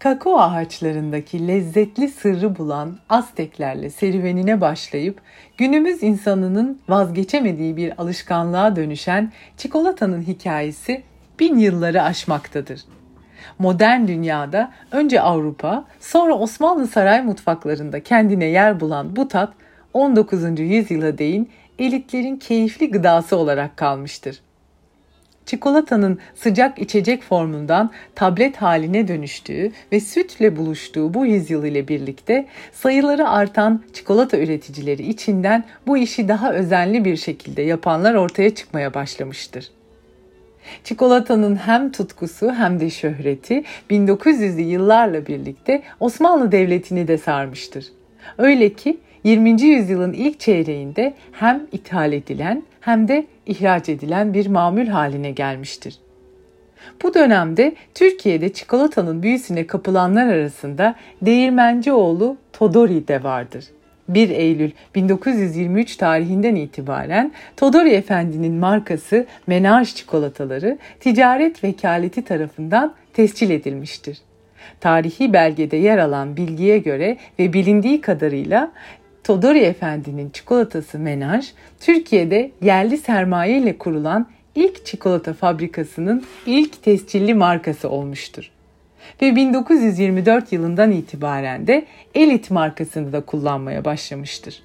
kakao ağaçlarındaki lezzetli sırrı bulan Azteklerle serüvenine başlayıp günümüz insanının vazgeçemediği bir alışkanlığa dönüşen çikolatanın hikayesi bin yılları aşmaktadır. Modern dünyada önce Avrupa, sonra Osmanlı saray mutfaklarında kendine yer bulan bu tat 19. yüzyıla değin elitlerin keyifli gıdası olarak kalmıştır çikolatanın sıcak içecek formundan tablet haline dönüştüğü ve sütle buluştuğu bu yüzyıl ile birlikte sayıları artan çikolata üreticileri içinden bu işi daha özenli bir şekilde yapanlar ortaya çıkmaya başlamıştır. Çikolatanın hem tutkusu hem de şöhreti 1900'lü yıllarla birlikte Osmanlı Devleti'ni de sarmıştır. Öyle ki 20. yüzyılın ilk çeyreğinde hem ithal edilen hem de ihraç edilen bir mamül haline gelmiştir. Bu dönemde Türkiye'de çikolatanın büyüsüne kapılanlar arasında Değirmencioğlu Todori de vardır. 1 Eylül 1923 tarihinden itibaren Todori Efendi'nin markası Menaj çikolataları ticaret vekaleti tarafından tescil edilmiştir. Tarihi belgede yer alan bilgiye göre ve bilindiği kadarıyla Todori Efendi'nin çikolatası Menaj, Türkiye'de yerli sermaye ile kurulan ilk çikolata fabrikasının ilk tescilli markası olmuştur. Ve 1924 yılından itibaren de Elit markasını da kullanmaya başlamıştır.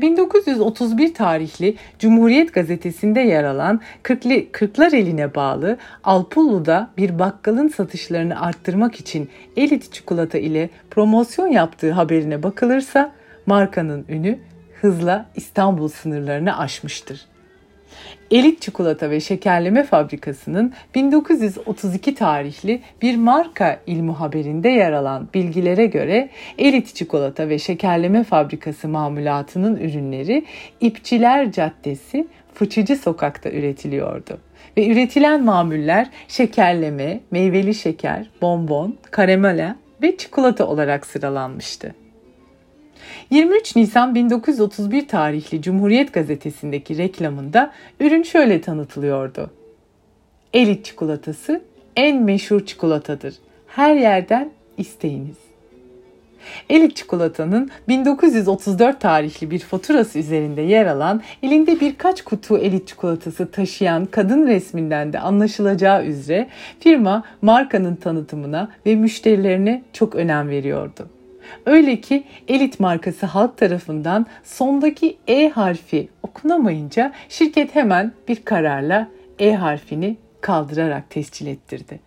1931 tarihli Cumhuriyet Gazetesi'nde yer alan Kırkli, Kırklar eline bağlı Alpullu'da bir bakkalın satışlarını arttırmak için elit çikolata ile promosyon yaptığı haberine bakılırsa markanın ünü hızla İstanbul sınırlarını aşmıştır. Elit Çikolata ve Şekerleme Fabrikası'nın 1932 tarihli bir marka ilmu haberinde yer alan bilgilere göre Elit Çikolata ve Şekerleme Fabrikası mamulatının ürünleri İpçiler Caddesi Fıçıcı Sokak'ta üretiliyordu. Ve üretilen mamuller şekerleme, meyveli şeker, bonbon, karamela ve çikolata olarak sıralanmıştı. 23 Nisan 1931 tarihli Cumhuriyet Gazetesi'ndeki reklamında ürün şöyle tanıtılıyordu. Elit çikolatası en meşhur çikolatadır. Her yerden isteyiniz. Elit çikolatanın 1934 tarihli bir faturası üzerinde yer alan elinde birkaç kutu elit çikolatası taşıyan kadın resminden de anlaşılacağı üzere firma markanın tanıtımına ve müşterilerine çok önem veriyordu. Öyle ki elit markası halk tarafından sondaki E harfi okunamayınca şirket hemen bir kararla E harfini kaldırarak tescil ettirdi.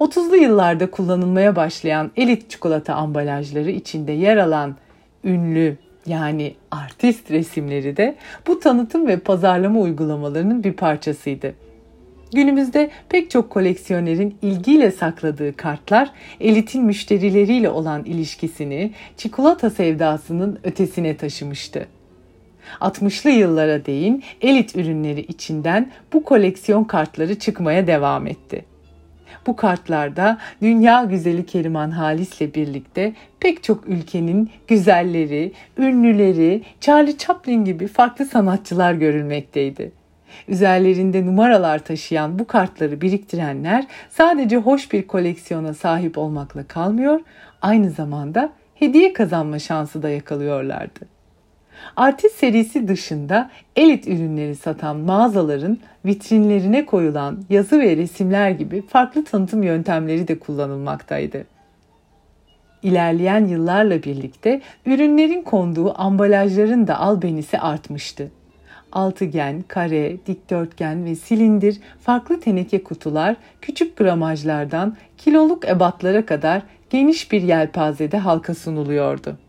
30'lu yıllarda kullanılmaya başlayan elit çikolata ambalajları içinde yer alan ünlü yani artist resimleri de bu tanıtım ve pazarlama uygulamalarının bir parçasıydı. Günümüzde pek çok koleksiyonerin ilgiyle sakladığı kartlar elitin müşterileriyle olan ilişkisini çikolata sevdasının ötesine taşımıştı. 60'lı yıllara değin elit ürünleri içinden bu koleksiyon kartları çıkmaya devam etti. Bu kartlarda dünya güzeli Keriman Halis'le birlikte pek çok ülkenin güzelleri, ünlüleri, Charlie Chaplin gibi farklı sanatçılar görülmekteydi. Üzerlerinde numaralar taşıyan bu kartları biriktirenler sadece hoş bir koleksiyona sahip olmakla kalmıyor, aynı zamanda hediye kazanma şansı da yakalıyorlardı. Artist serisi dışında elit ürünleri satan mağazaların vitrinlerine koyulan yazı ve resimler gibi farklı tanıtım yöntemleri de kullanılmaktaydı. İlerleyen yıllarla birlikte ürünlerin konduğu ambalajların da albenisi artmıştı altıgen, kare, dikdörtgen ve silindir farklı teneke kutular küçük gramajlardan kiloluk ebatlara kadar geniş bir yelpazede halka sunuluyordu.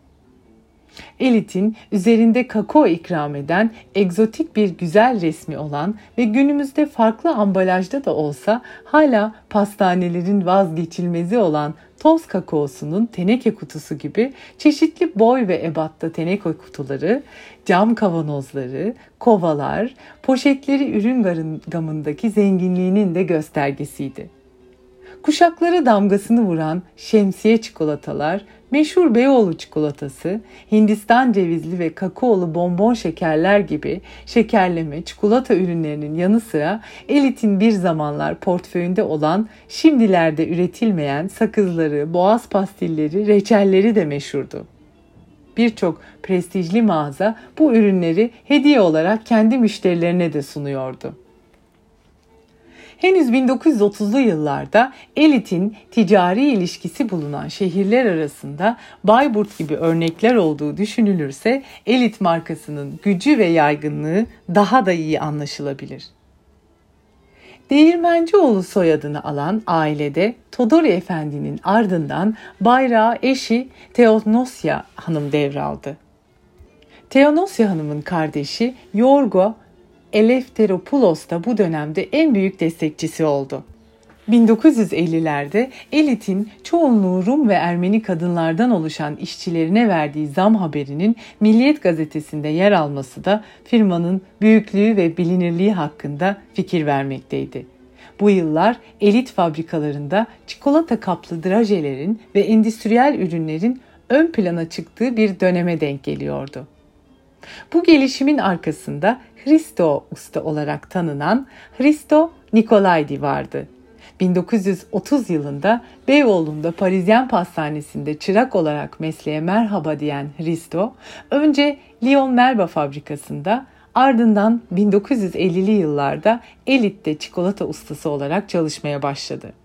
Elit'in üzerinde kakao ikram eden egzotik bir güzel resmi olan ve günümüzde farklı ambalajda da olsa hala pastanelerin vazgeçilmezi olan toz kakaosunun teneke kutusu gibi çeşitli boy ve ebatta teneke kutuları, cam kavanozları, kovalar, poşetleri ürün gamındaki zenginliğinin de göstergesiydi. Kuşaklara damgasını vuran şemsiye çikolatalar, meşhur Beyoğlu çikolatası, Hindistan cevizli ve kakaolu bonbon şekerler gibi şekerleme, çikolata ürünlerinin yanı sıra elitin bir zamanlar portföyünde olan, şimdilerde üretilmeyen sakızları, boğaz pastilleri, reçelleri de meşhurdu. Birçok prestijli mağaza bu ürünleri hediye olarak kendi müşterilerine de sunuyordu. Henüz 1930'lu yıllarda elitin ticari ilişkisi bulunan şehirler arasında Bayburt gibi örnekler olduğu düşünülürse elit markasının gücü ve yaygınlığı daha da iyi anlaşılabilir. Değirmencioğlu soyadını alan ailede Todori Efendi'nin ardından bayrağı eşi Teonosya Hanım devraldı. Teonosya Hanım'ın kardeşi Yorgo Eleftheropoulos da bu dönemde en büyük destekçisi oldu. 1950'lerde elitin çoğunluğu Rum ve Ermeni kadınlardan oluşan işçilerine verdiği zam haberinin Milliyet gazetesinde yer alması da firmanın büyüklüğü ve bilinirliği hakkında fikir vermekteydi. Bu yıllar elit fabrikalarında çikolata kaplı drajelerin ve endüstriyel ürünlerin ön plana çıktığı bir döneme denk geliyordu. Bu gelişimin arkasında Hristo Usta olarak tanınan Hristo Nikolaydi vardı. 1930 yılında Beyoğlu'nda Parisyen Pastanesi'nde çırak olarak mesleğe merhaba diyen Hristo, önce Lyon Merba fabrikasında ardından 1950'li yıllarda Elit'te çikolata ustası olarak çalışmaya başladı.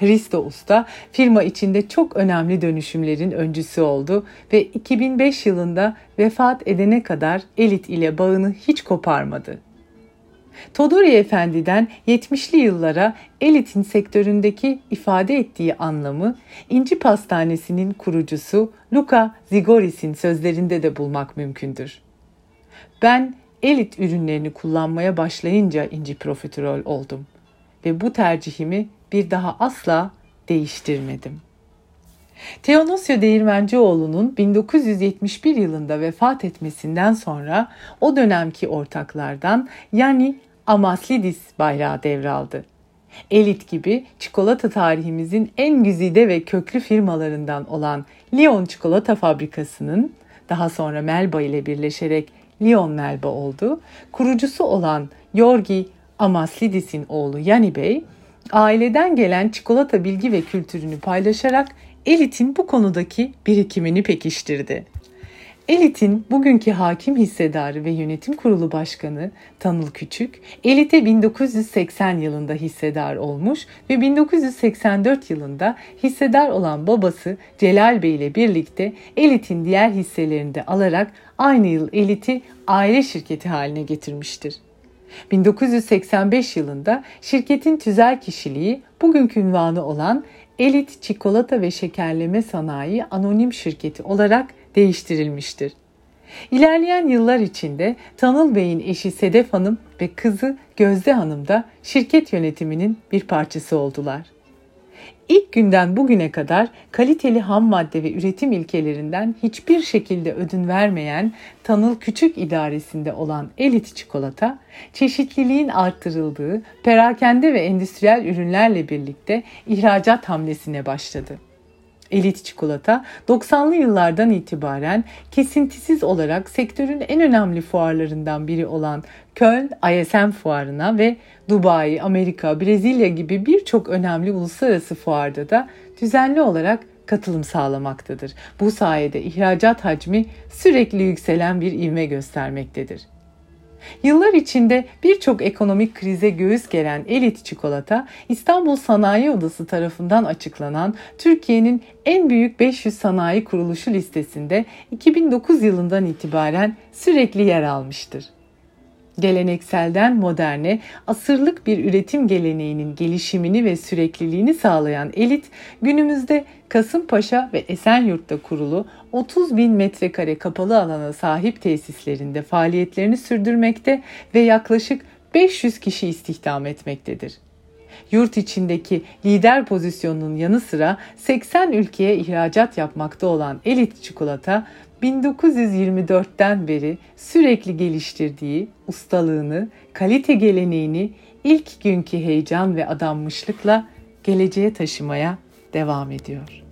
Hristo Usta firma içinde çok önemli dönüşümlerin öncüsü oldu ve 2005 yılında vefat edene kadar elit ile bağını hiç koparmadı. Todori Efendi'den 70'li yıllara elitin sektöründeki ifade ettiği anlamı İnci Pastanesi'nin kurucusu Luca Zigoris'in sözlerinde de bulmak mümkündür. Ben elit ürünlerini kullanmaya başlayınca inci profiterol oldum ve bu tercihimi bir daha asla değiştirmedim. Teonosya Değirmencioğlu'nun 1971 yılında vefat etmesinden sonra o dönemki ortaklardan yani Amaslidis bayrağı devraldı. Elit gibi çikolata tarihimizin en güzide ve köklü firmalarından olan Lyon Çikolata Fabrikası'nın daha sonra Melba ile birleşerek Lyon Melba oldu. Kurucusu olan Yorgi Amaslidis'in oğlu Yani Bey aileden gelen çikolata bilgi ve kültürünü paylaşarak Elit'in bu konudaki birikimini pekiştirdi. Elit'in bugünkü hakim hissedarı ve yönetim kurulu başkanı Tanıl Küçük, Elit'e 1980 yılında hissedar olmuş ve 1984 yılında hissedar olan babası Celal Bey ile birlikte Elit'in diğer hisselerini de alarak aynı yıl Elit'i aile şirketi haline getirmiştir. 1985 yılında şirketin tüzel kişiliği bugünkü ünvanı olan Elit Çikolata ve Şekerleme Sanayi Anonim Şirketi olarak değiştirilmiştir. İlerleyen yıllar içinde Tanıl Bey'in eşi Sedef Hanım ve kızı Gözde Hanım da şirket yönetiminin bir parçası oldular. İlk günden bugüne kadar kaliteli ham madde ve üretim ilkelerinden hiçbir şekilde ödün vermeyen Tanıl Küçük idaresinde olan Elit Çikolata, çeşitliliğin arttırıldığı perakende ve endüstriyel ürünlerle birlikte ihracat hamlesine başladı. Elit çikolata 90'lı yıllardan itibaren kesintisiz olarak sektörün en önemli fuarlarından biri olan Köln ISM fuarına ve Dubai, Amerika, Brezilya gibi birçok önemli uluslararası fuarda da düzenli olarak katılım sağlamaktadır. Bu sayede ihracat hacmi sürekli yükselen bir ivme göstermektedir. Yıllar içinde birçok ekonomik krize göğüs geren Elit Çikolata, İstanbul Sanayi Odası tarafından açıklanan Türkiye'nin en büyük 500 sanayi kuruluşu listesinde 2009 yılından itibaren sürekli yer almıştır gelenekselden moderne, asırlık bir üretim geleneğinin gelişimini ve sürekliliğini sağlayan elit, günümüzde Kasımpaşa ve Esenyurt'ta kurulu 30 bin metrekare kapalı alana sahip tesislerinde faaliyetlerini sürdürmekte ve yaklaşık 500 kişi istihdam etmektedir. Yurt içindeki lider pozisyonunun yanı sıra 80 ülkeye ihracat yapmakta olan Elit Çikolata 1924'ten beri sürekli geliştirdiği ustalığını, kalite geleneğini ilk günkü heyecan ve adanmışlıkla geleceğe taşımaya devam ediyor.